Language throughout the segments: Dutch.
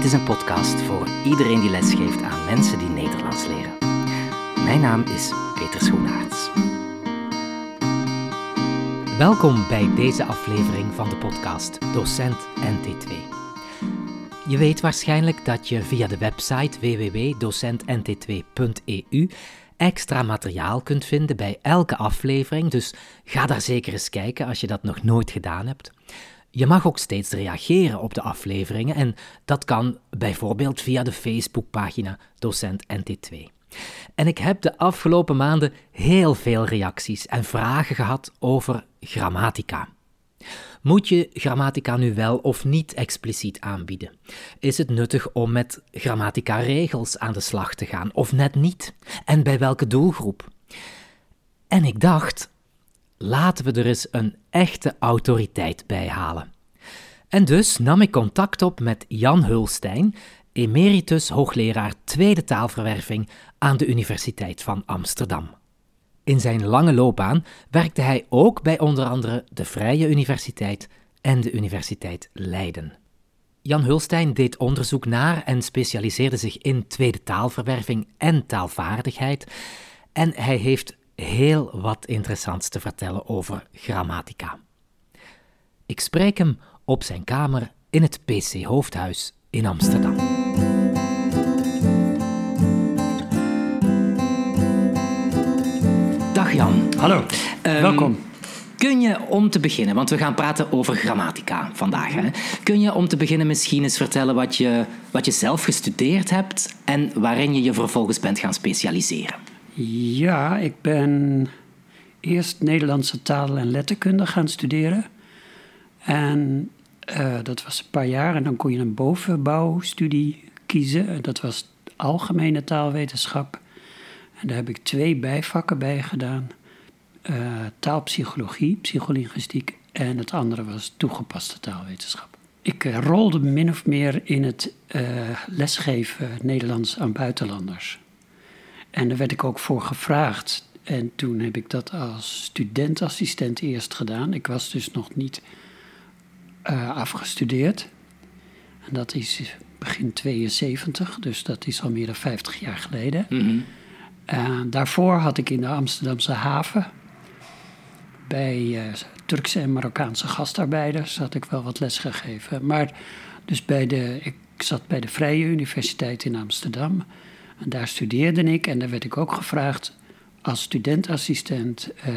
Dit is een podcast voor iedereen die lesgeeft aan mensen die Nederlands leren. Mijn naam is Peter Schoenaerts. Welkom bij deze aflevering van de podcast Docent NT2. Je weet waarschijnlijk dat je via de website www.docentnt2.eu extra materiaal kunt vinden bij elke aflevering, dus ga daar zeker eens kijken als je dat nog nooit gedaan hebt. Je mag ook steeds reageren op de afleveringen en dat kan bijvoorbeeld via de Facebookpagina Docent NT2. En ik heb de afgelopen maanden heel veel reacties en vragen gehad over grammatica. Moet je grammatica nu wel of niet expliciet aanbieden? Is het nuttig om met grammatica-regels aan de slag te gaan of net niet? En bij welke doelgroep? En ik dacht, laten we er eens een echte autoriteit bij halen. En dus nam ik contact op met Jan Hulstein, emeritus hoogleraar tweede taalverwerving aan de Universiteit van Amsterdam. In zijn lange loopbaan werkte hij ook bij onder andere de Vrije Universiteit en de Universiteit Leiden. Jan Hulstein deed onderzoek naar en specialiseerde zich in tweede taalverwerving en taalvaardigheid. En hij heeft heel wat interessants te vertellen over grammatica. Ik spreek hem op zijn kamer in het PC Hoofdhuis in Amsterdam. Dag Jan. Hallo, Ehm, welkom. Kun je om te beginnen, want we gaan praten over grammatica vandaag. Hè? Kun je om te beginnen misschien eens vertellen wat je, wat je zelf gestudeerd hebt en waarin je je vervolgens bent gaan specialiseren? Ja, ik ben eerst Nederlandse taal en letterkunde gaan studeren. En eh, dat was een paar jaar en dan kon je een bovenbouwstudie kiezen. En Dat was algemene taalwetenschap. En daar heb ik twee bijvakken bij gedaan. Eh, taalpsychologie, psycholinguïstiek en het andere was toegepaste taalwetenschap. Ik eh, rolde min of meer in het lesgeven Nederlands aan buitenlanders. En daar werd ik ook voor gevraagd. En toen heb ik dat als studentassistent eerst gedaan. Ik was dus nog niet eh, afgestudeerd. En dat is begin 72, dus dat is al meer dan 50 jaar geleden. Uh, daarvoor had ik in de Amsterdamse haven bij uh, Turkse en Marokkaanse gastarbeiders had ik wel wat les gegeven. Maar dus bij de, ik zat bij de Vrije Universiteit in Amsterdam. Daar studeerde ik en daar werd ik ook gevraagd als studentassistent uh,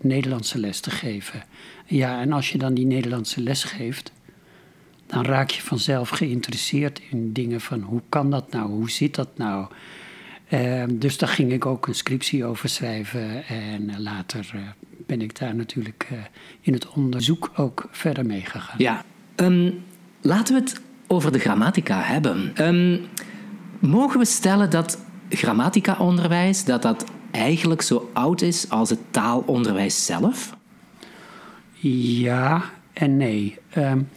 Nederlandse les te geven. Ja, en als je dan die Nederlandse les geeft, dan raak je vanzelf geïnteresseerd in dingen van hoe kan dat nou, hoe zit dat nou. Uh, dus daar ging ik ook een scriptie over schrijven en later uh, ben ik daar natuurlijk in het onderzoek ook verder mee gegaan. Ja, um, laten we het over de grammatica hebben. Um, mogen we stellen dat grammatica-onderwijs dat dat eigenlijk zo oud is als het taalonderwijs zelf? Ja en nee. Um,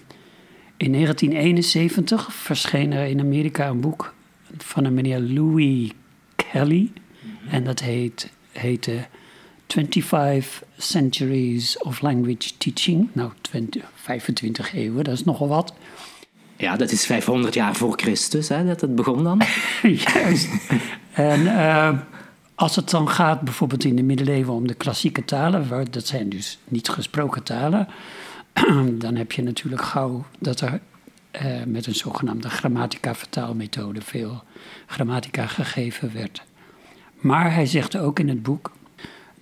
in 1971 verscheen er in Amerika een boek van een meneer Louis Kelly. En dat heet, heette 25 Centuries of Language Teaching. Nou, 20, 25 eeuwen, dat is nogal wat. Ja, dat is 500 jaar voor Christus hè, dat het begon dan. Juist. en uh, als het dan gaat bijvoorbeeld in de middeleeuwen om de klassieke talen, dat zijn dus niet gesproken talen, dan heb je natuurlijk gauw dat er uh, met een zogenaamde grammatica-vertaalmethode veel grammatica gegeven werd. Maar hij zegt ook in het boek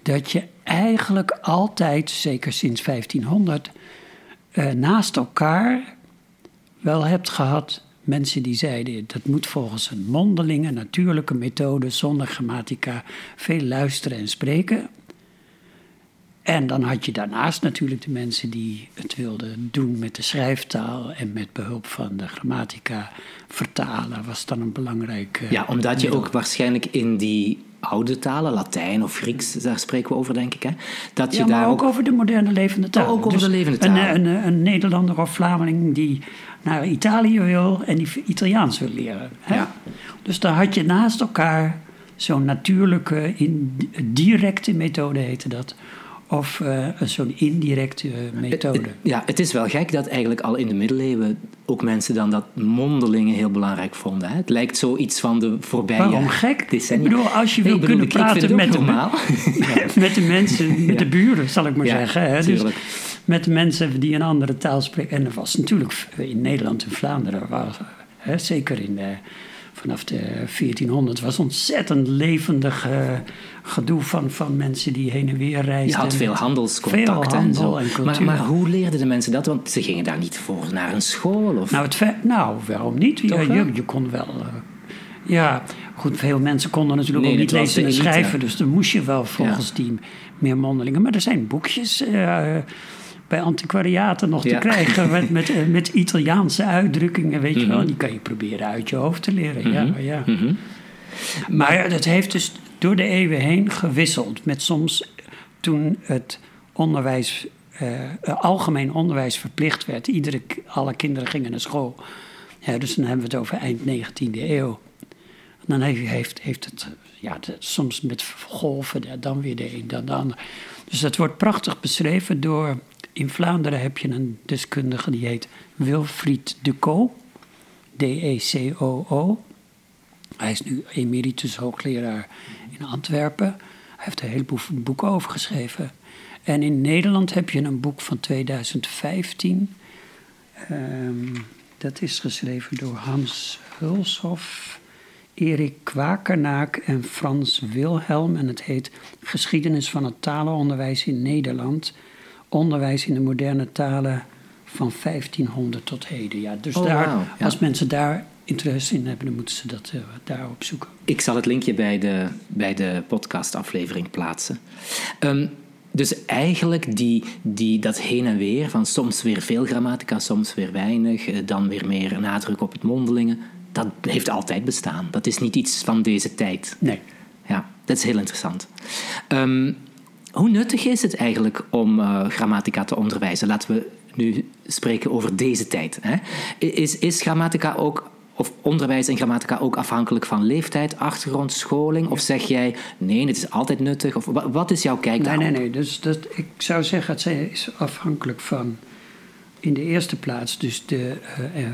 dat je eigenlijk altijd, zeker sinds 1500, uh, naast elkaar wel hebt gehad mensen die zeiden dat moet volgens een mondelinge, natuurlijke methode zonder grammatica veel luisteren en spreken. En dan had je daarnaast natuurlijk de mensen die het wilden doen met de schrijftaal en met behulp van de grammatica vertalen, was dan een belangrijk. Ja, omdat je ook waarschijnlijk in die oude talen, Latijn of Grieks, daar spreken we over, denk ik. Hè? Dat je ja, daar maar ook, ook over de moderne levende taal. Ook over dus de levende taal. Een, een, een, Nederlander of Vlaming die naar Italië wil en die Italiaans wil leren. Hè? Ja. Dus dan had je naast elkaar zo'n natuurlijke, in, directe methode heette dat, of uh, zo'n indirecte methode. Het, ja, het is wel gek dat eigenlijk al in de middeleeuwen ook mensen dan dat mondelingen heel belangrijk vonden. Hè? Het lijkt zoiets van de voorbije Waarom gek? Decennia. Ik bedoel, als je wil kunnen praten met de, met de mensen, met de buren, zal ik maar zeggen. Hè? Dus met de mensen die een andere taal spreken. En er was natuurlijk in Nederland en Vlaanderen, was, hè, zeker in de vanaf de 1400 was ontzettend levendig uh, gedoe van, van mensen die heen en weer reisden. Je had veel handelscontacten. Veel handel en, zo. Maar, maar, hoe leerden de mensen dat? Want ze gingen daar niet voor naar een school? Of? Nou, het, nou waarom niet? Ja, je, je, kon wel... Uh, ja, goed, veel mensen konden natuurlijk ook niet lezen en schrijven. Dus dan moest je wel volgens ja. die meer mondelingen. Maar er zijn boekjes... Uh, bij antiquariaten nog te krijgen. Met, met, eh, met, Italiaanse uitdrukkingen, weet je wel. Mhm. Die kan je proberen uit je hoofd te leren. Ja, mhm. ja. Mhm. Maar het heeft dus door de eeuwen heen gewisseld. Met soms toen het onderwijs, uh, algemeen onderwijs verplicht werd. Iedere, alle kinderen gingen naar school. Ja, dus dan hebben we het over eind 19e eeuw. Dan heeft, heeft het ja, soms met golven, dan weer de een, dan de ander. Dus dat wordt prachtig beschreven door Vlaanderen heb je een deskundige die heet Wilfried de Co. D-E-C-O-O. Hij is nu emeritus hoogleraar in Antwerpen. Hij heeft een heleboel boeken over geschreven. En in Nederland heb je een boek van 2015. Ehm, dat is geschreven door Hans Hulshoff, Erik Kwakernaak en Frans Wilhelm. En het heet Geschiedenis van het talenonderwijs in Nederland onderwijs in de moderne talen van 1500 tot heden. Ja, dus oh, daar, als mensen daar interesse in hebben, dan moeten ze dat uh, daar opzoeken. Ik zal het linkje bij de, bij de podcastaflevering plaatsen. Um, dus eigenlijk die, die, dat heen en weer, van soms weer veel grammatica, soms weer weinig, eh, dan weer meer nadruk op het mondelingen, dat heeft altijd bestaan. Dat is niet iets van deze tijd. Nee. Ja, dat is heel interessant. Um, hoe nuttig is het eigenlijk om uh, grammatica te onderwijzen? Laten we nu spreken over deze tijd. Hè? Is, is grammatica ook, of onderwijs in grammatica ook afhankelijk van leeftijd, achtergrond, scholing? Of zeg jij, nee, het is altijd nuttig? Of wat is jouw kijk daarop? Nee, nee, nee. Dus dat, ik zou zeggen, het is afhankelijk van in de eerste plaats dus de uh, uh,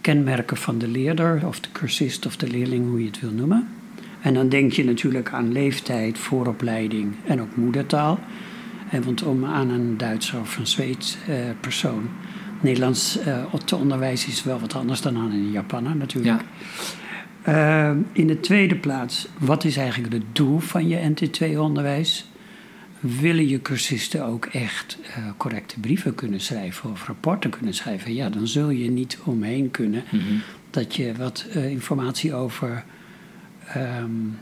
kenmerken van de leerder, of de cursist of de leerling, hoe je het wil noemen. En dan denk je natuurlijk aan leeftijd, vooropleiding en ook moedertaal. En want om aan een Duitser of een Zweeds eh, persoon Nederlands uh, te onderwijzen is wel wat anders dan aan een Japaner natuurlijk. Ja. Uh, in de tweede plaats, wat is eigenlijk het doel van je NT2-onderwijs? Willen je cursisten ook echt uh, correcte brieven kunnen schrijven of rapporten kunnen schrijven? Ja, dan zul je niet omheen kunnen mm -hmm. dat je wat informatie over um,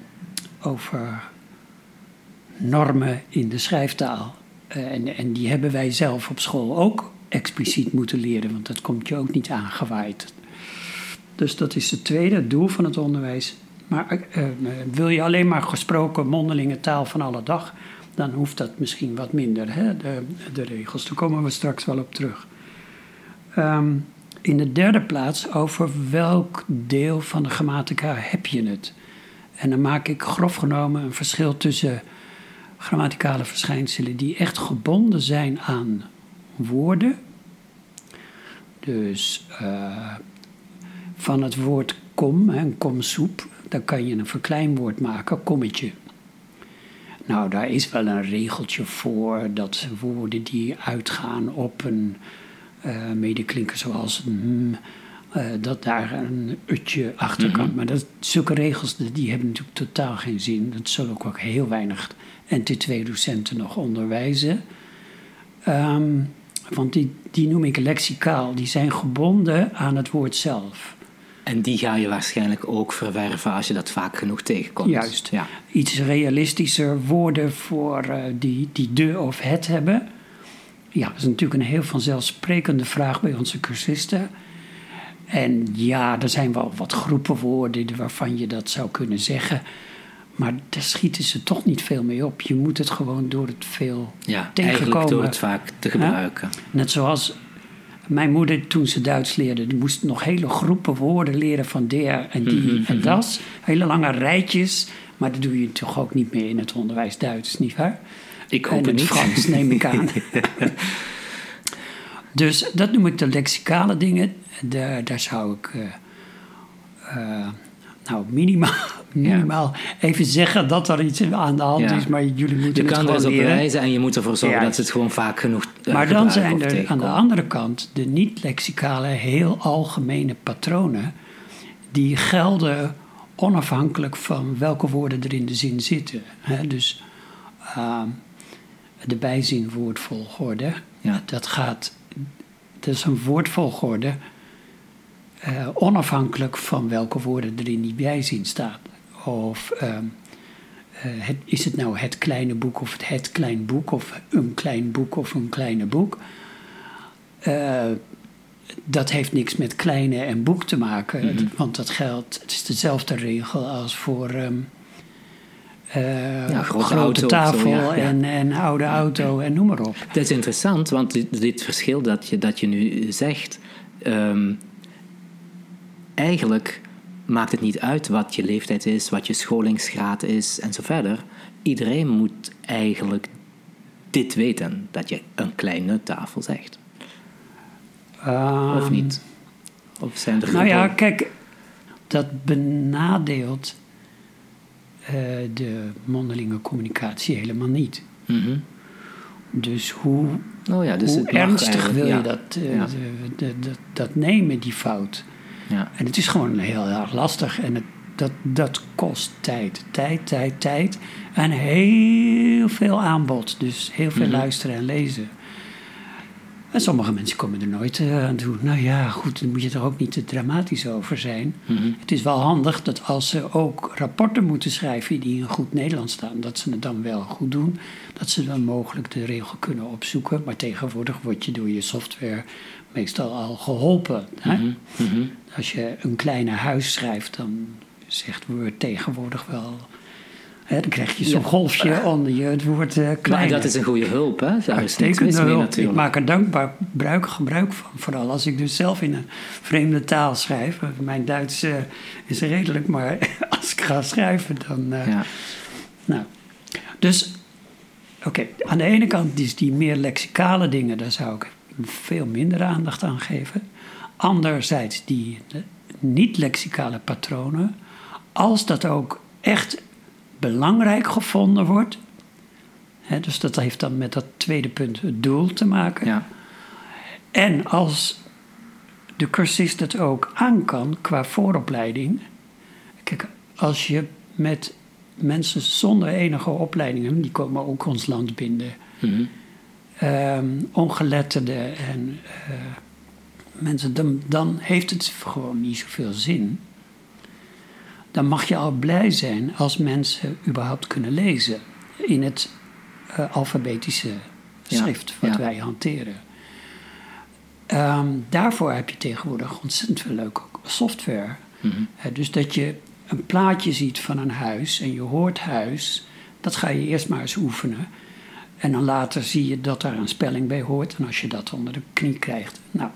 over normen in de schrijftaal. Uh, en, en die hebben wij zelf op school ook expliciet moeten leren, want dat komt je ook niet aangewaaid. Dus dat is het tweede doel van het onderwijs. Maar uh, wil je alleen maar gesproken mondelinge taal van alle dag, dan hoeft dat misschien wat minder, hè, de, de regels. Daar komen we straks wel op terug. Um, in de derde plaats, over welk deel van de grammatica heb je het? En dan maak ik grof genomen een verschil tussen grammaticale verschijnselen die echt gebonden zijn aan woorden. Dus uh, van het woord kom, een komsoep, daar kan je een verkleinwoord maken, kommetje. Nou, daar is wel een regeltje voor dat woorden die uitgaan op een uh, medeklinker zoals mm, uh, dat daar een utje achter kan. Mhm. Maar dat, zulke regels die hebben natuurlijk totaal geen zin. Dat zullen ook, ook heel weinig NT2-docenten nog onderwijzen. Um, want die, die noem ik lexicaal. Die zijn gebonden aan het woord zelf. En die ga je waarschijnlijk ook verwerven als je dat vaak genoeg tegenkomt. Juist. Ja. Iets realistischer woorden voor uh, die, die de of het hebben. Ja, dat is natuurlijk een heel vanzelfsprekende vraag bij onze cursisten. En ja, er zijn wel wat groepenwoorden waarvan je dat zou kunnen zeggen. Maar daar schieten ze toch niet veel mee op. Je moet het gewoon door het veel ja, tegenkomen. door het vaak te gebruiken. Net zoals mijn moeder toen ze Duits leerde. Die moest nog hele groepen woorden leren van der en die mhm, en mhm. das. Hele lange rijtjes. Maar dat doe je toch ook niet meer in het onderwijs Duits, niet waar? Ik hoop en het het niet. Frans, neem ik aan. dus dat noem ik de lexicale dingen. Daar, daar zou ik eh, eh, nou, minimaal, minimaal even zeggen dat er iets aan de hand Ja. is, maar jullie moeten Je het kan er eens op leren. wijzen en je moet ervoor zorgen Ja. dat ze het gewoon vaak genoeg eh, Maar dan zijn er aan de andere kant de niet-lexicale, heel algemene patronen. die gelden onafhankelijk van welke woorden er in de zin zitten. Hè, dus ehm, de bijzin woordvolgorde, Ja. dat gaat. Dat is een woordvolgorde eh, onafhankelijk van welke woorden er in die bijzin staan. Of ehm, eh, het, is het nou het kleine boek of het, het klein boek of een klein boek of een kleine boek? Eh, dat heeft niks met kleine en boek te maken, Mhm. want dat geldt, het is dezelfde regel als voor ehm, eh, grote zo, tafel ja, ja. En, en oude auto en noem maar op. Dat is interessant, want dit, dit verschil dat je, dat je nu zegt, ehm, eigenlijk maakt het niet uit wat je leeftijd is, wat je scholingsgraad is en zo verder. Iedereen moet eigenlijk dit weten, dat je een kleine tafel zegt. Of Ehm, niet? Of zijn er Nou ja, kijk, dat benadeelt eh, de mondelinge communicatie helemaal niet. Mhm. Dus hoe, Oh ja, dus hoe ernstig wil ja. je dat, eh, Ja. de- de- de- dat nemen, die fout? Ja. En het is gewoon heel erg lastig en het, dat, dat kost tijd. Tijd, tijd, tijd. En heel veel aanbod. Dus heel veel Mhm. luisteren en lezen. En sommige mensen komen er nooit eh, aan toe. Nou ja, goed, dan moet je er ook niet te dramatisch over zijn. Mhm. Het is wel handig dat als ze ook rapporten moeten schrijven die in goed Nederlands staan, dat ze het dan wel goed doen. Dat ze dan mogelijk de regel kunnen opzoeken. Maar tegenwoordig word je door je software meestal al geholpen. Hè? Mhm. Mhm. Als je een kleine huis schrijft, dan zegt Word tegenwoordig wel. Dan krijg je zo'n Ja. golfje onder je het woord eh Maar klein. dat is een goede hulp, hè? Daar is niks Uitstekend. mis mee hulp. Ik natuurlijk. maak er dankbaar gebruik, gebruik van. Vooral als ik dus zelf in een vreemde taal schrijf. Mijn Duits eh, is redelijk, maar als ik ga schrijven, dan. eh, Ja. nou. Dus, oké, aan de ene kant is die meer lexicale dingen, daar zou ik veel minder aandacht aan geven. Anderzijds die eh, niet-lexicale patronen, als dat ook echt belangrijk gevonden wordt. Dus dat heeft dan met dat tweede punt het doel te maken. Ja. En als de cursist het ook aan kan qua vooropleiding. Kijk, als je met mensen zonder enige opleidingen, die komen ook ons land binnen, ongeletterden en eh, mensen, dan, dan heeft het gewoon niet zoveel zin. Dan mag je al blij zijn als mensen überhaupt kunnen lezen in het eh, alfabetische Ja, schrift wat ja. wij hanteren. Ehm, daarvoor heb je tegenwoordig ontzettend veel leuke software. Mhm. Eh, dus dat je een plaatje ziet van een huis en je hoort huis, dat ga je eerst maar eens oefenen. En dan later zie je dat daar een spelling bij hoort. En als je dat onder de knie krijgt. Nou,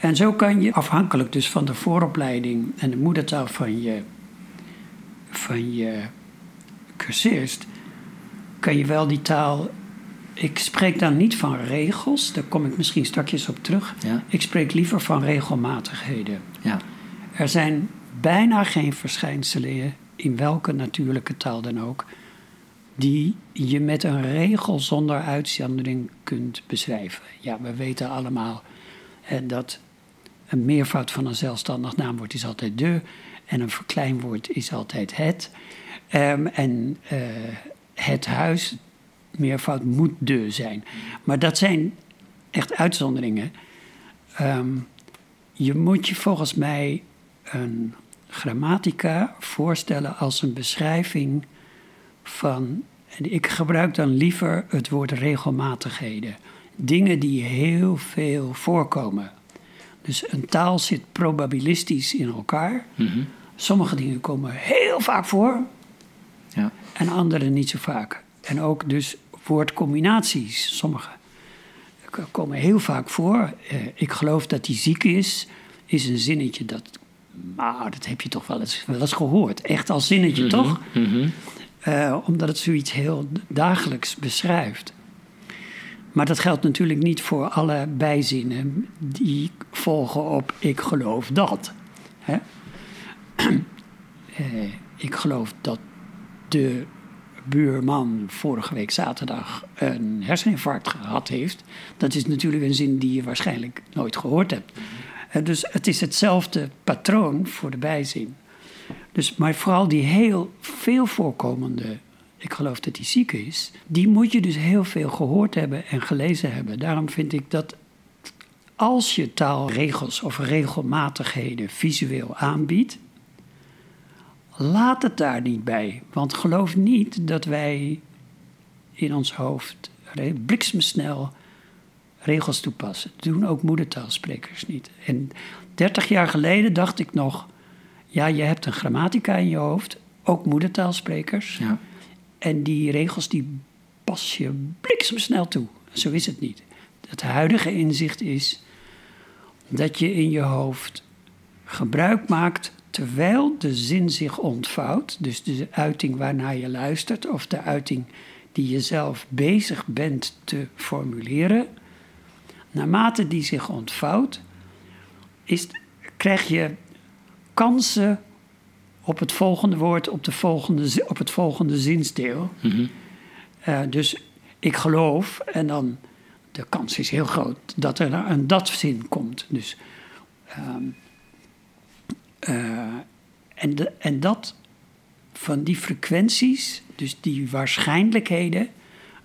en zo kan je, afhankelijk dus van de vooropleiding en de moedertaal van je, van je cursist, kan je wel die taal. Ik spreek dan niet van regels, daar kom ik misschien straks op terug. Ja. Ik spreek liever van regelmatigheden. Ja. Er zijn bijna geen verschijnselen in welke natuurlijke taal dan ook, die je met een regel zonder uitzondering kunt beschrijven. Ja, we weten allemaal hè, dat een meervoud van een zelfstandig naamwoord is altijd de en een verkleinwoord is altijd het. Ehm, en eh, het huis, meervoud moet de zijn. Maar dat zijn echt uitzonderingen. Ehm, je moet je volgens mij een grammatica voorstellen als een beschrijving van. En ik gebruik dan liever het woord regelmatigheden. Dingen die heel veel voorkomen. Dus een taal zit probabilistisch in elkaar. Mhm. Sommige dingen komen heel vaak voor Ja. en andere niet zo vaak. En ook dus woordcombinaties, sommige k- komen heel vaak voor. Eh, ik geloof dat hij ziek is, is een zinnetje dat. Maar dat heb je toch wel eens, wel eens gehoord. Echt als zinnetje, toch? Mhm. eh, omdat het zoiets heel dagelijks beschrijft. Maar dat geldt natuurlijk niet voor alle bijzinnen die volgen op ik geloof dat. Hè? Eh, ik geloof dat de buurman vorige week zaterdag een herseninfarct gehad heeft. Dat is natuurlijk een zin die je waarschijnlijk nooit gehoord hebt. Eh, dus het is hetzelfde patroon voor de bijzin. Dus, maar vooral die heel veel voorkomende, ik geloof dat hij ziek is, die moet je dus heel veel gehoord hebben en gelezen hebben. Daarom vind ik dat als je taalregels of regelmatigheden visueel aanbiedt, laat het daar niet bij. Want geloof niet dat wij in ons hoofd bliksemsnel regels toepassen. Dat doen ook moedertaalsprekers niet. En 30 jaar geleden dacht ik nog, ja, je hebt een grammatica in je hoofd, ook moedertaalsprekers. Ja. En die regels die pas je bliksemsnel toe. Zo is het niet. Het huidige inzicht is dat je in je hoofd gebruik maakt terwijl de zin zich ontvouwt, dus de uiting waarnaar je luistert of de uiting die je zelf bezig bent te formuleren, naarmate die zich ontvouwt, is, krijg je kansen op het volgende woord, op, de volgende, op het volgende zinsdeel. Mhm. Eh, dus ik geloof, en dan de kans is heel groot dat er een dat-zin komt. Dus, ehm, eh, en, de, en dat van die frequenties, dus die waarschijnlijkheden,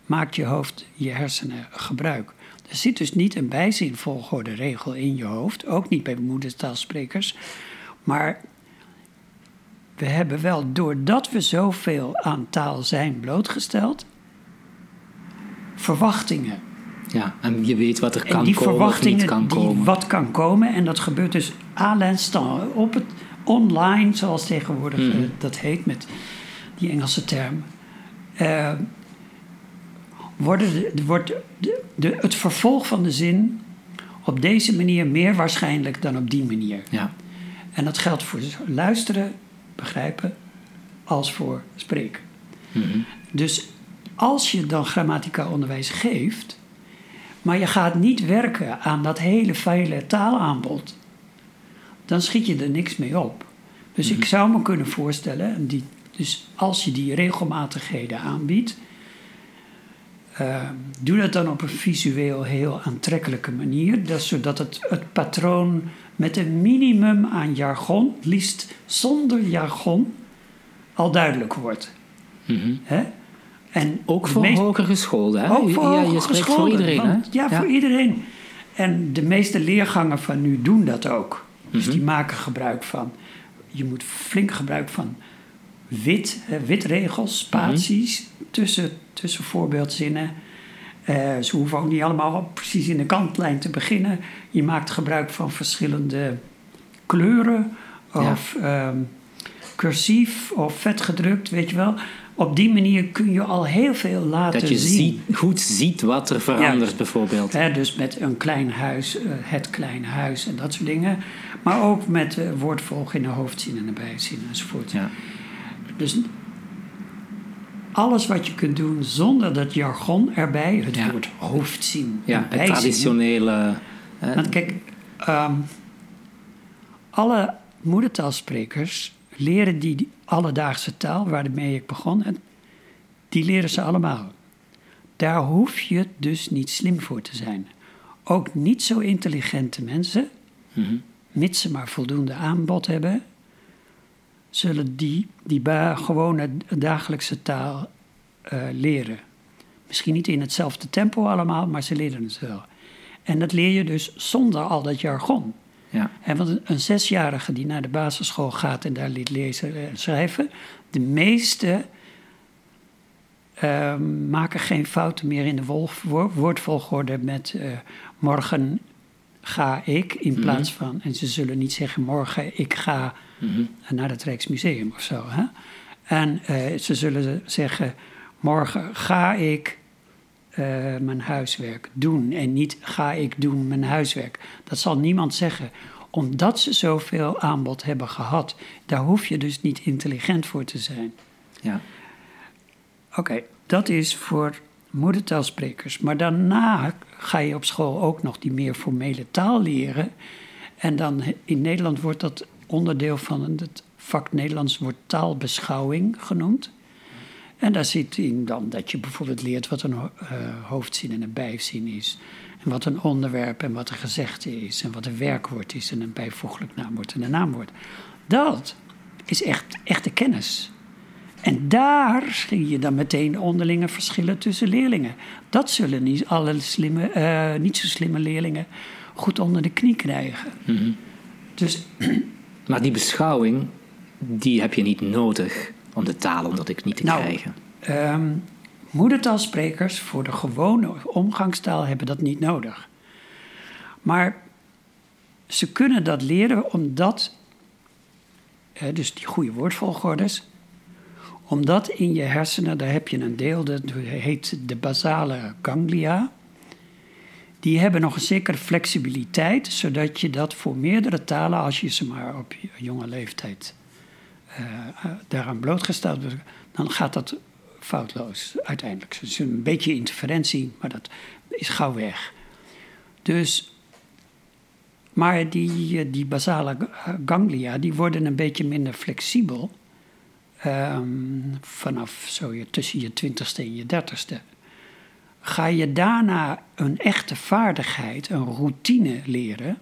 maakt je hoofd, je hersenen gebruik. Er zit dus niet een bijzinvolgorde regel in je hoofd, ook niet bij moedertaalsprekers. Maar we hebben wel, doordat we zoveel aan taal zijn blootgesteld, verwachtingen. Ja, en je weet wat er kan die komen verwachtingen, niet kan die komen. Wat kan komen, en dat gebeurt dus à l'instant, op het online, zoals tegenwoordig mhm. eh, dat heet met die Engelse term. Uh, worden de, wordt de, de, het vervolg van de zin op deze manier meer waarschijnlijk dan op die manier. Ja. En dat geldt voor luisteren, begrijpen, als voor spreken. Mhm. Dus als je dan grammatica onderwijs geeft, maar je gaat niet werken aan dat hele vele taalaanbod, dan schiet je er niks mee op. Dus ik mhm. zou me kunnen voorstellen, die, dus als je die regelmatigheden aanbiedt, uh, doe dat dan op een visueel heel aantrekkelijke manier, dat, zodat het, het patroon met een minimum aan jargon, liefst zonder jargon, al duidelijk wordt. Mm En ook voor meest, hoger gescholden, hè? Ook voor ja, je spreekt voor iedereen, hè? Ja, voor iedereen. En de meeste leergangen van nu doen dat ook. Dus mhm. die maken gebruik van... Je moet flink gebruik van wit, witregels, spaties... Mhm. tussen, tussen voorbeeldzinnen... Uh, ze hoeven ook niet allemaal precies in de kantlijn te beginnen. Je maakt gebruik van verschillende kleuren of ehm, cursief of vetgedrukt, weet je wel. Op die manier kun je al heel veel laten zien. Dat je Ziet, goed ziet wat er verandert, bijvoorbeeld. dus met een klein huis, uh, het kleine huis en dat soort dingen. Maar ook met uh, woordvolg in de hoofdzin en de bijzin enzovoort. Ja. Dus alles wat je kunt doen zonder dat jargon erbij, het woord hoofdzin. Ja, het traditionele. Want kijk, ehm, alle moedertaalsprekers leren die, alledaagse taal waarmee ik begon, en die leren ze allemaal. Daar hoef je dus niet slim voor te zijn. Ook niet zo intelligente mensen, mm mits ze maar voldoende aanbod hebben, zullen die, die gewone dagelijkse taal uh, leren. Misschien niet in hetzelfde tempo allemaal, maar ze leren het wel. En dat leer je dus zonder al dat jargon. Ja. En want een, zesjarige die naar de basisschool gaat en daar leert lezen en schrijven, de meeste uh, maken geen fouten meer in de woordvolgorde met uh, morgen ga ik in mhm. plaats van, en ze zullen niet zeggen morgen ik ga mm naar het Rijksmuseum of zo. Hè? En uh, ze zullen zeggen morgen ga ik uh, mijn huiswerk doen en niet ga ik doen mijn huiswerk. Dat zal niemand zeggen, omdat ze zoveel aanbod hebben gehad. Daar hoef je dus niet intelligent voor te zijn. Ja. Oké, dat is voor moedertaalsprekers. Maar daarna ga je op school ook nog die meer formele taal leren. En dan in Nederland wordt dat onderdeel van het vak Nederlands wordt taalbeschouwing genoemd. En daar zit in dan dat je bijvoorbeeld leert wat een uh, hoofdzin en een bijzin is. En wat een onderwerp en wat een gezegde is. En wat een werkwoord is en een bijvoeglijk naamwoord en een naamwoord. Dat is echt echte kennis. En daar zie je dan meteen onderlinge verschillen tussen leerlingen. Dat zullen niet alle slimme, uh, niet zo slimme leerlingen goed onder de knie krijgen. Mhm. Dus, maar die beschouwing, die heb je niet nodig om de taal onder de knie te nou, krijgen. Um, moedertaalsprekers voor de gewone omgangstaal hebben dat niet nodig. Maar ze kunnen dat leren omdat, dus die goede woordvolgordes, omdat in je hersenen, daar heb je een deel, dat heet de basale ganglia. Die hebben nog een zekere flexibiliteit, zodat je dat voor meerdere talen, als je ze maar op jonge leeftijd uh, daaraan blootgesteld wordt, dan gaat dat foutloos uiteindelijk. Is een beetje interferentie, maar dat is gauw weg. Dus, maar die, die basale ganglia, die worden een beetje minder flexibel. Um, vanaf zo je, tussen je twintigste en je dertigste. Ga je daarna een echte vaardigheid, een routine leren.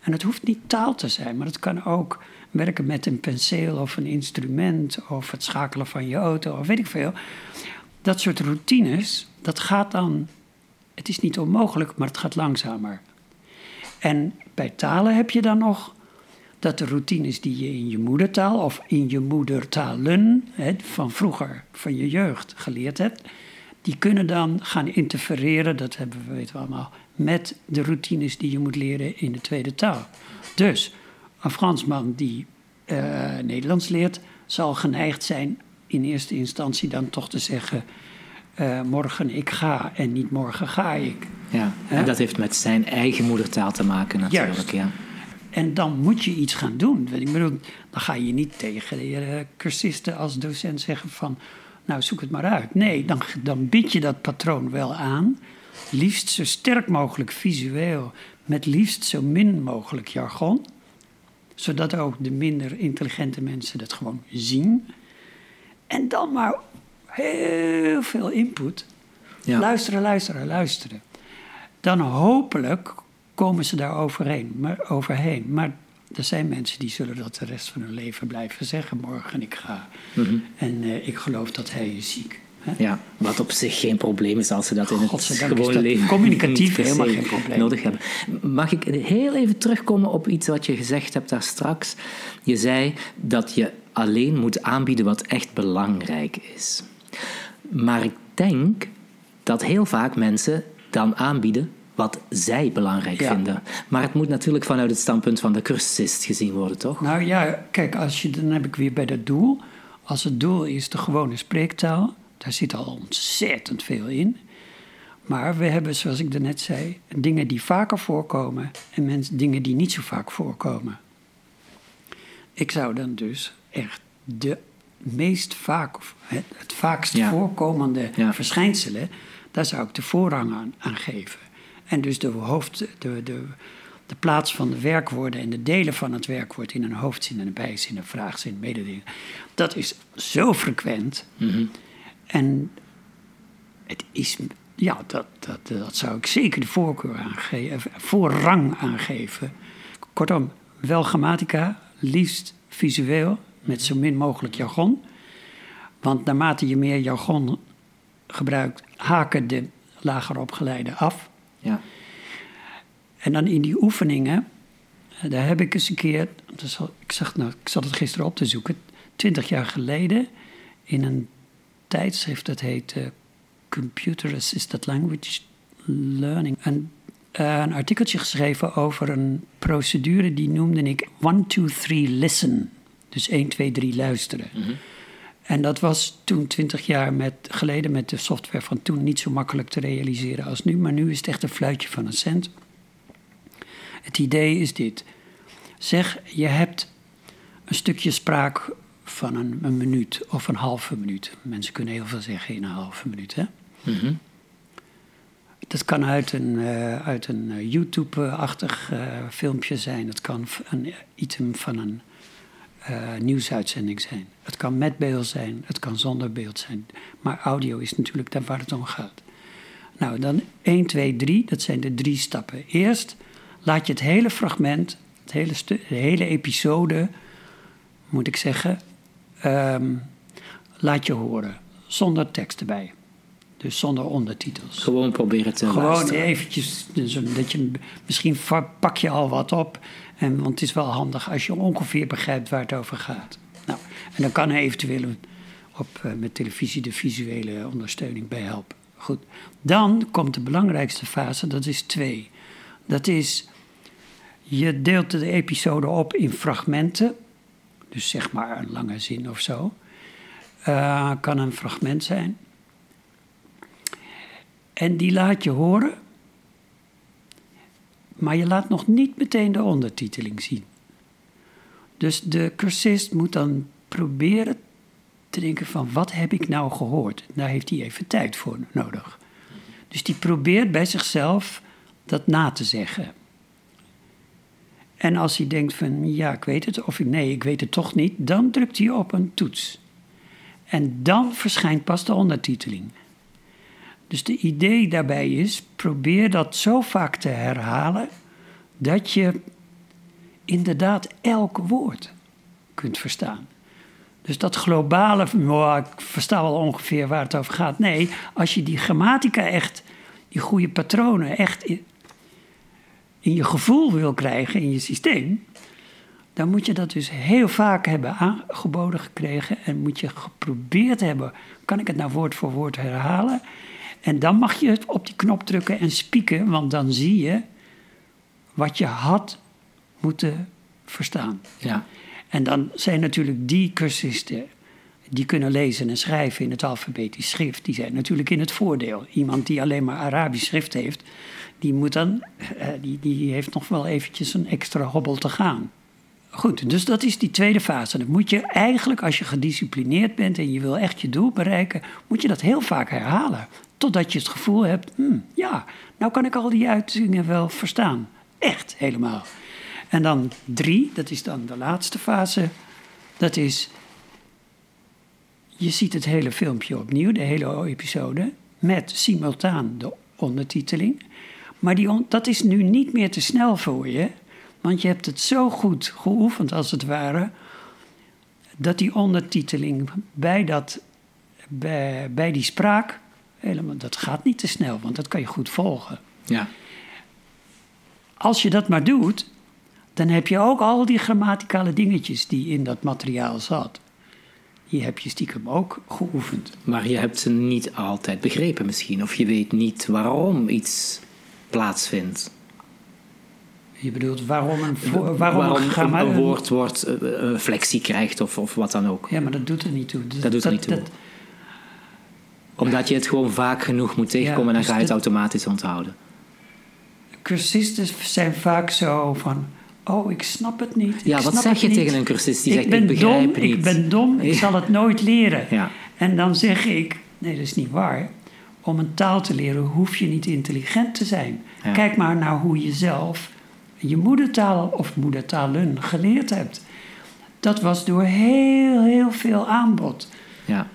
En het hoeft niet taal te zijn, maar het kan ook werken met een penseel of een instrument of het schakelen van je auto of weet ik veel. Dat soort routines, dat gaat dan, het is niet onmogelijk, maar het gaat langzamer. En bij talen heb je dan nog dat de routines die je in je moedertaal of in je moedertalen hè, van vroeger, van je jeugd geleerd hebt, die kunnen dan gaan interfereren, dat hebben we weten we allemaal, met de routines die je moet leren in de tweede taal. Dus een Fransman die uh, Nederlands leert, zal geneigd zijn in eerste instantie dan toch te zeggen: uh, morgen ik ga en niet morgen ga ik. Ja, en dat heeft met zijn eigen moedertaal te maken natuurlijk. Juist. Ja. En dan moet je iets gaan doen. Ik bedoel, dan ga je niet tegen de cursisten als docent zeggen van... nou, zoek het maar uit. Nee, dan, dan bied je dat patroon wel aan. Liefst zo sterk mogelijk visueel, met liefst zo min mogelijk jargon zodat ook de minder intelligente mensen dat gewoon zien. En dan maar heel veel input. Ja. Luisteren, luisteren, luisteren. Dan hopelijk komen ze daar overheen. Maar, overheen. maar er zijn mensen die zullen dat de rest van hun leven blijven zeggen. Morgen ik ga. Mhm. En uh, ik geloof dat hij is ziek. Ja, wat op zich geen probleem is als ze dat in het gewone leven communicatief helemaal geen probleem nodig hebben. Mag ik heel even terugkomen op iets wat je gezegd hebt daar straks? Je zei dat je alleen moet aanbieden wat echt belangrijk is. Maar ik denk dat heel vaak mensen dan aanbieden wat zij belangrijk vinden. Maar het moet natuurlijk vanuit het standpunt van de cursist gezien worden, toch? Nou ja, kijk, als je, dan heb ik weer bij dat doel. Als het doel is de gewone spreektaal, daar zit al ontzettend veel in. Maar we hebben, zoals ik net zei, dingen die vaker voorkomen en mensen, dingen die niet zo vaak voorkomen. Ik zou dan dus echt de meest vaak, het, het vaakst voorkomende verschijnselen, daar zou ik de voorrang aan, aan, geven. En dus de, hoofd, de, de, de plaats van de werkwoorden en de delen van het werkwoord in een hoofdzin en een bijzin, een vraagzin, mededeling, dat is zo frequent. Mm en het is, ja, dat, dat, dat zou ik zeker de voorkeur aangeven, voorrang aangeven. Kortom, wel grammatica, liefst visueel, met zo min mogelijk jargon. Want naarmate je meer jargon gebruikt, haken de lager opgeleiden af. Ja. En dan in die oefeningen, daar heb ik eens een keer, ik, zag, nou, ik zat het gisteren op te zoeken, twintig jaar geleden in een tijdschrift, dat heet uh, Computer Assisted Language Learning. En, uh, een artikeltje geschreven over een procedure die noemde ik 1, 2, 3 listen. Dus 1, 2, 3 luisteren. Mm -hmm. En dat was toen 20 jaar met, geleden met de software van toen niet zo makkelijk te realiseren als nu. Maar nu is het echt een fluitje van een cent. Het idee is dit. Zeg, je hebt een stukje spraak van een, een minuut of een halve minuut. Mensen kunnen heel veel zeggen in een halve minuut. Hè? Mhm. Dat kan uit een, eh, uit een eh, YouTube-achtig eh, filmpje zijn. Het kan een item van een eh, nieuwsuitzending zijn. Het kan met beeld zijn, het kan zonder beeld zijn. Maar audio is natuurlijk daar waar het om gaat. Nou, dan 1, 2, 3, dat zijn de drie stappen. Eerst laat je het hele fragment, het hele de hele episode, moet ik zeggen, ehm, laat je horen. Zonder tekst erbij. Dus zonder ondertitels. Gewoon proberen te Gewoon luisteren. eventjes, dus dat je, misschien pak je al wat op. En, want het is wel handig als je ongeveer begrijpt waar het over gaat. Nou, en dan kan er eventueel op, eh, met televisie de visuele ondersteuning bij helpen. Goed. Dan komt de belangrijkste fase, dat is twee. Dat is, je deelt de episode op in fragmenten. Dus zeg maar een lange zin of zo. Eh, kan een fragment zijn. En die laat je horen, maar je laat nog niet meteen de ondertiteling zien. Dus de cursist moet dan proberen te denken van wat heb ik nou gehoord? Daar heeft hij even tijd voor nodig. Dus die probeert bij zichzelf dat na te zeggen. En als hij denkt van ja, ik weet het, of nee, ik weet het toch niet, dan drukt hij op een toets. En dan verschijnt pas de ondertiteling. Dus de idee daarbij is, probeer dat zo vaak te herhalen dat je inderdaad elk woord kunt verstaan. Dus dat globale, "Oh, ik versta wel ongeveer waar het over gaat. Nee, als je die grammatica echt, die goede patronen echt in, in je gevoel wil krijgen, in je systeem, dan moet je dat dus heel vaak hebben aangeboden gekregen en moet je geprobeerd hebben, kan ik het nou woord voor woord herhalen? En dan mag je het op die knop drukken en spieken, want dan zie je wat je had moeten verstaan. Ja. En dan zijn natuurlijk die cursisten die kunnen lezen en schrijven in het alfabetisch schrift, die zijn natuurlijk in het voordeel. Iemand die alleen maar Arabisch schrift heeft, die, moet dan, eh, die, die heeft nog wel eventjes een extra hobbel te gaan. Goed, dus dat is die tweede fase. Dan moet je eigenlijk, als je gedisciplineerd bent en je wil echt je doel bereiken, moet je dat heel vaak herhalen. Totdat je het gevoel hebt, hmm, ja, nou kan ik al die uitingen wel verstaan. Echt, helemaal. En dan drie, dat is dan de laatste fase. Dat is, je ziet het hele filmpje opnieuw, de hele episode, met simultaan de ondertiteling. Maar die on- dat is nu niet meer te snel voor je, want je hebt het zo goed geoefend als het ware, dat die ondertiteling bij, dat, bij, bij die spraak, helemaal, dat gaat niet te snel, want dat kan je goed volgen. Ja. Als je dat maar doet, dan heb je ook al die grammaticale dingetjes die in dat materiaal zat. Die heb je stiekem ook geoefend. Maar je hebt ze niet altijd begrepen misschien. Of je weet niet waarom iets plaatsvindt. Je bedoelt waarom een, waarom Waarom een, woord wordt, eh, een flexie krijgt of, of wat dan ook. Ja, maar dat doet er niet toe. Dat doet er niet toe. Omdat je het gewoon vaak genoeg moet tegenkomen en dan ga je het automatisch onthouden. cursisten zijn vaak zo van... Oh, ik snap het niet. Ja, ik wat zeg je niet. tegen een cursist die ik zegt, ben ik begrijp dom, niet? Ik ben dom, ik zal het nooit leren. Ja. En dan zeg ik, nee, dat is niet waar. Om een taal te leren hoef je niet intelligent te zijn. Ja. Kijk maar naar hoe je zelf je moedertaal of moedertalen geleerd hebt. Dat was door heel, heel veel aanbod. Ja.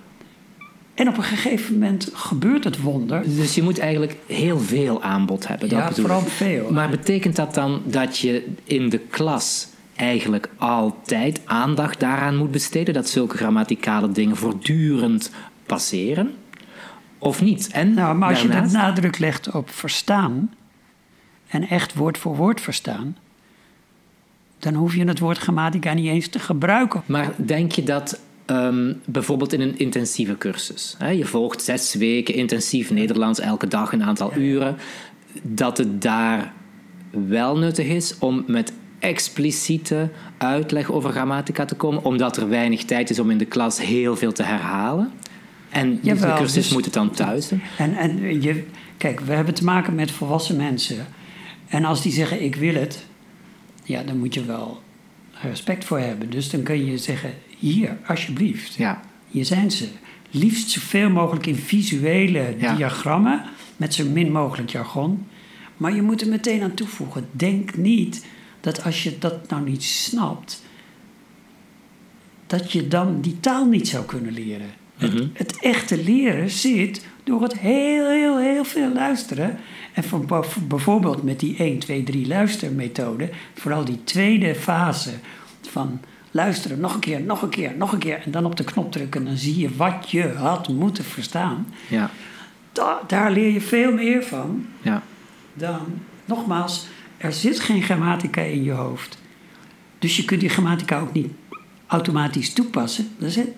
En op een gegeven moment gebeurt het wonder. Dus je moet eigenlijk heel veel aanbod hebben. Dat Ja, bedoel vooral ik. veel. Maar betekent dat dan dat je in de klas eigenlijk altijd aandacht daaraan moet besteden? Dat zulke grammaticale dingen voortdurend passeren? Of niet? En Nou, maar als je de nadruk legt op verstaan en echt woord voor woord verstaan, dan hoef je het woord grammatica niet eens te gebruiken. Maar denk je dat ehm, bijvoorbeeld in een intensieve cursus, hè, je volgt zes weken intensief Nederlands elke dag een aantal uren, dat het daar wel nuttig is om met expliciete uitleg over grammatica te komen, omdat er weinig tijd is om in de klas heel veel te herhalen? En de Jawel, cursus dus- moet het dan thuis doen? En, en je, kijk, we hebben te maken met volwassen mensen. En als die zeggen ik wil het, ja, dan moet je wel respect voor hebben. Dus dan kun je zeggen, hier, alsjeblieft. Ja. Hier zijn ze. Liefst zoveel mogelijk in visuele Ja. diagrammen, met zo min mogelijk jargon. Maar je moet er meteen aan toevoegen. Denk niet dat als je dat nou niet snapt, dat je dan die taal niet zou kunnen leren. Mhm. het, het echte leren zit door het heel, heel, heel veel luisteren. En voor, voor- bijvoorbeeld met die 1, 2, 3 luistermethode, vooral die tweede fase van luisteren, nog een keer, nog een keer, nog een keer, en dan op de knop drukken, dan zie je wat je had moeten verstaan. Ja. Da- daar leer je veel meer van Ja. dan, nogmaals, er zit geen grammatica in je hoofd. Dus je kunt die grammatica ook niet automatisch toepassen. Dat is het,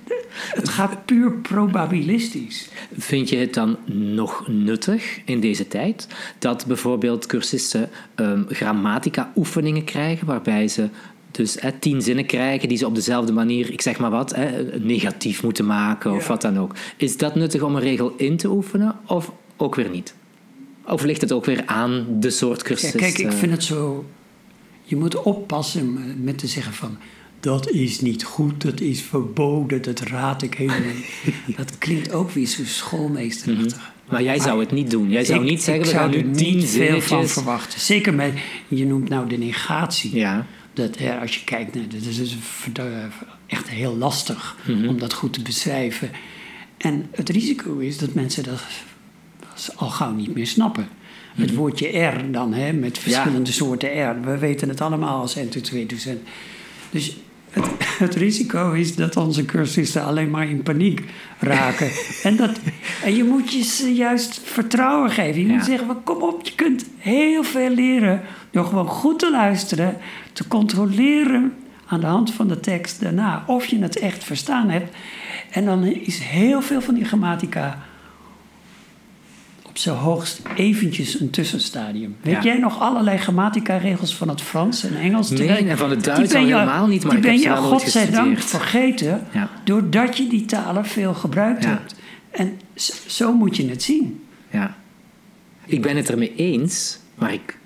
het gaat puur probabilistisch. Vind je het dan nog nuttig in deze tijd dat bijvoorbeeld cursisten ehm, grammatica-oefeningen krijgen, waarbij ze dus hè, tien zinnen krijgen die ze op dezelfde manier, ik zeg maar wat, hè, negatief moeten maken of Ja. wat dan ook. Is dat nuttig om een regel in te oefenen of ook weer niet? Of ligt het ook weer aan de soort Ja, cursist? kijk, ik eh, vind het zo... Je moet oppassen met te zeggen van... Dat is niet goed, dat is verboden, dat raad ik helemaal niet. Dat klinkt ook weer zo schoolmeesterachtig. Maar jij zou het niet doen. Jij zou Ik- niet zeggen, we gaan zou nu tien niet veel van verwachten. Zeker met, je noemt nou de negatie. Ja, Dat, hè, als je kijkt, naar, dat is dus verd- echt heel lastig Mhm. om dat goed te beschrijven. En het risico is dat mensen dat, al gauw niet meer snappen. Het Mhm. woordje R dan, hè, met verschillende soorten R. We weten het allemaal als N2-docent. Dus het, het risico is dat onze cursisten alleen maar in paniek raken. en, dat, en je moet je ze juist vertrouwen geven. Je Ja. moet zeggen, kom op, je kunt heel veel leren... door gewoon goed te luisteren, te controleren aan de hand van de tekst daarna... of je het echt verstaan hebt. En dan is heel veel van die grammatica op zijn hoogst eventjes een tussenstadium. Weet Ja. jij nog allerlei grammatica-regels van het Frans en Engels? Nee, terwijl- en van het Duits al helemaal niet, maar die ben je godzijdank vergeten, Ja. doordat je die talen veel gebruikt Ja. hebt. En zo moet je het zien. Ja. Ik ben het ermee eens, maar ik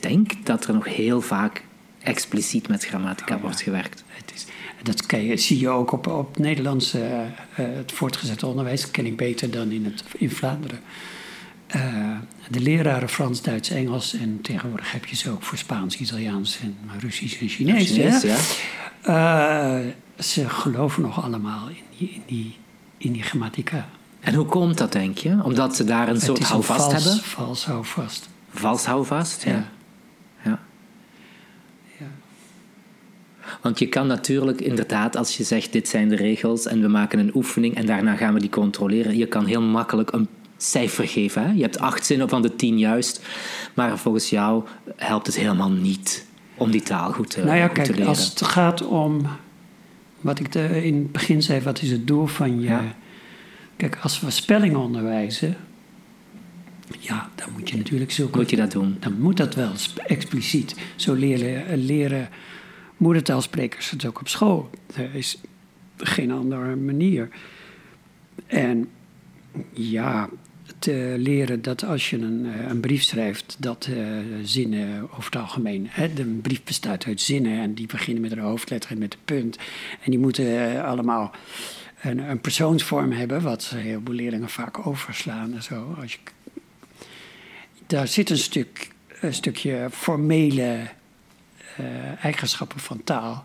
denk dat er nog heel vaak expliciet met grammatica wordt gewerkt. Het is, dat kan je, zie je ook op, op Nederlands, eh, eh, het voortgezet onderwijs. Dat ken ik beter dan in, het, in Vlaanderen. Eh, de leraren Frans, Duits, Engels en tegenwoordig heb je ze ook voor Spaans, Italiaans en Russisch en Chinees. Chinees, hè? ja. Ze geloven nog allemaal in die, in die, in die grammatica. En hoe komt dat, denk je? Omdat ze daar een soort het houvast vals, hebben? vals houvast. Vals houvast, ja. Ja. Want je kan natuurlijk inderdaad, als je zegt dit zijn de regels en we maken een oefening en daarna gaan we die controleren, je kan heel makkelijk een cijfer geven. Hè? Je hebt acht zinnen van de tien juist, maar volgens jou helpt het helemaal niet om die taal goed te, Nou ja, goed te kijk, leren. als het gaat om wat ik de, in het begin zei, wat is het doel van je. Ja. Kijk, als we spelling onderwijzen, ja, dan moet je natuurlijk zulke. Moet je dat doen? Dan moet dat wel expliciet. Zo leren, leren moedertaalsprekers het ook op school. Er is geen andere manier. En ja, te leren dat als je een, eh, een brief schrijft, dat eh, zinnen over het algemeen. Hè, een brief bestaat uit zinnen en die beginnen met een hoofdletter en met een punt. En die moeten eh, allemaal een, een persoonsvorm hebben, wat een heleboel leerlingen vaak overslaan en zo. Als je, daar zit een, stuk, een stukje formele eigenschappen van taal.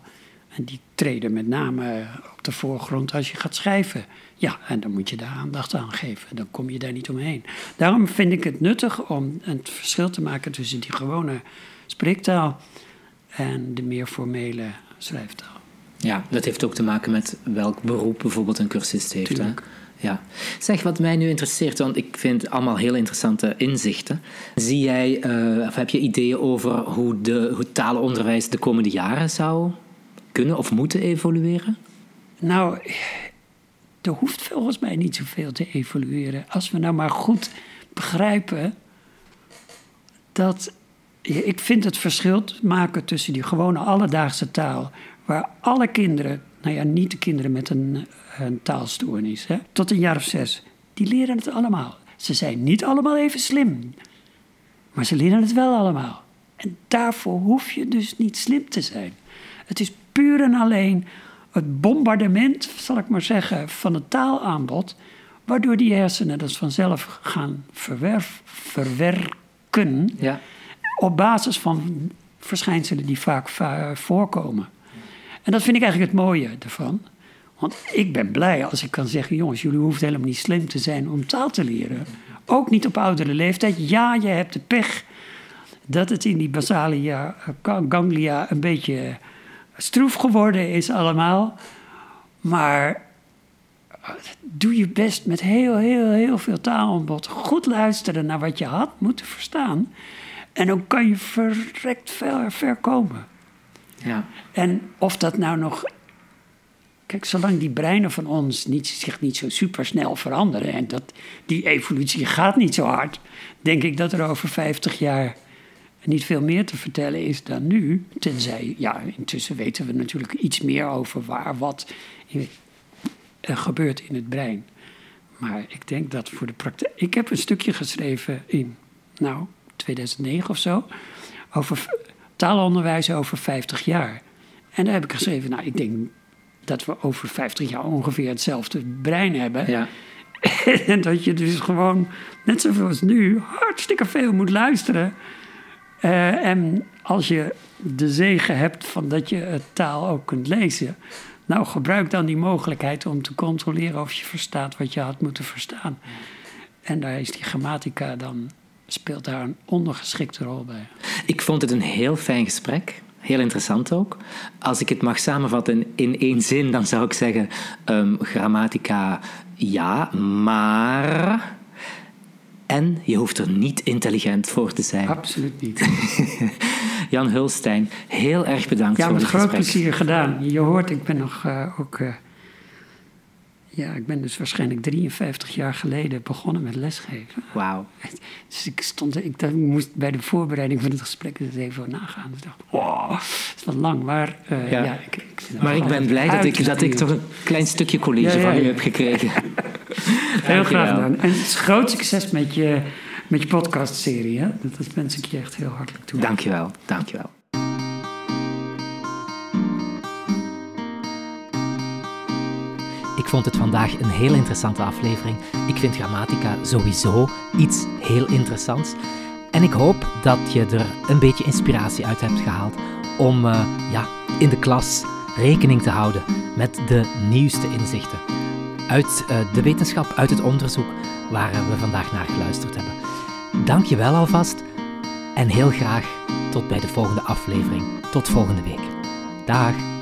En die treden met name op de voorgrond als je gaat schrijven. Ja, en dan moet je daar aandacht aan geven. Dan kom je daar niet omheen. Daarom vind ik het nuttig om het verschil te maken tussen die gewone spreektaal en de meer formele schrijftaal. Ja, dat heeft ook te maken met welk beroep bijvoorbeeld een cursist heeft. Hè? Ja. Zeg, wat mij nu interesseert, want ik vind allemaal heel interessante inzichten. Zie jij, eh, of heb je ideeën over hoe, de, hoe talenonderwijs de komende jaren zou kunnen of moeten evolueren? Nou, er hoeft volgens mij niet zoveel te evolueren. Als we nou maar goed begrijpen dat. Ik vind het verschil maken tussen die gewone alledaagse taal, waar alle kinderen, nou ja, niet de kinderen met een, een taalstoornis, hè, tot een jaar of zes, die leren het allemaal. Ze zijn niet allemaal even slim, maar ze leren het wel allemaal. En daarvoor hoef je dus niet slim te zijn. Het is puur en alleen het bombardement, zal ik maar zeggen, van het taalaanbod, waardoor die hersenen dat vanzelf gaan verwerf, verwerken Ja. op basis van verschijnselen die vaak va- voorkomen. En dat vind ik eigenlijk het mooie ervan. Want ik ben blij als ik kan zeggen: jongens, jullie hoeven helemaal niet slim te zijn om taal te leren. Ook niet op oudere leeftijd. Ja, je hebt de pech dat het in die basalia eh, ganglia een beetje stroef geworden is allemaal. Maar eh, doe je best met heel, heel, heel veel taalaanbod. Goed luisteren naar wat je had moeten verstaan. En dan kan je verrekt ver, ver komen. Ja. En of dat nou nog. Kijk, zolang die breinen van ons niet, zich niet zo supersnel veranderen. en dat, die evolutie gaat niet zo hard. denk ik dat er over 50 jaar niet veel meer te vertellen is dan nu. Tenzij, ja, intussen weten we natuurlijk iets meer over waar wat gebeurt in het brein. Maar ik denk dat voor de praktijk. Ik heb een stukje geschreven in, nou, 2009 of zo. Over taalonderwijs over 50 jaar. En daar heb ik geschreven, nou, ik denk dat we over 50 jaar ongeveer hetzelfde brein hebben. Ja. en dat je dus gewoon, net zoals nu, hartstikke veel moet luisteren. Eh, en als je de zegen hebt van dat je het taal ook kunt lezen. Nou, gebruik dan die mogelijkheid om te controleren of je verstaat wat je had moeten verstaan. En daar is die grammatica dan, speelt daar een ondergeschikte rol bij. Ik vond het een heel fijn gesprek. Heel interessant ook. Als ik het mag samenvatten in één zin, dan zou ik zeggen: ehm, grammatica ja, maar. En je hoeft er niet intelligent voor te zijn. Absoluut niet. Jan Hulstein, heel erg bedankt Ja, voor met dit groot gesprek. plezier gedaan. Je hoort, ik ben nog eh, ook. eh, ja, ik ben dus waarschijnlijk 53 jaar geleden begonnen met lesgeven. Wauw. Dus ik stond, ik, moest bij de voorbereiding van het gesprek er eens even over nagaan. Dus ik dacht, wow, dat is wat lang, maar eh, Ja. ja. ik, Maar ik ben blij dat ik, dat ik toch een klein stukje college Ja, ja, van u heb gekregen. Heel graag gedaan. En het is groot succes met je, met je podcastserie. Hè? Dat, dat wens ik je echt heel hartelijk toe. Dankjewel, dankjewel. Vond het vandaag een heel interessante aflevering. Ik vind grammatica sowieso iets heel interessants. En ik hoop dat je er een beetje inspiratie uit hebt gehaald om eh, ja, in de klas rekening te houden met de nieuwste inzichten. Uit eh, de wetenschap, uit het onderzoek waar eh, we vandaag naar geluisterd hebben. Dank je wel alvast en heel graag tot bij de volgende aflevering. Tot volgende week. Dag.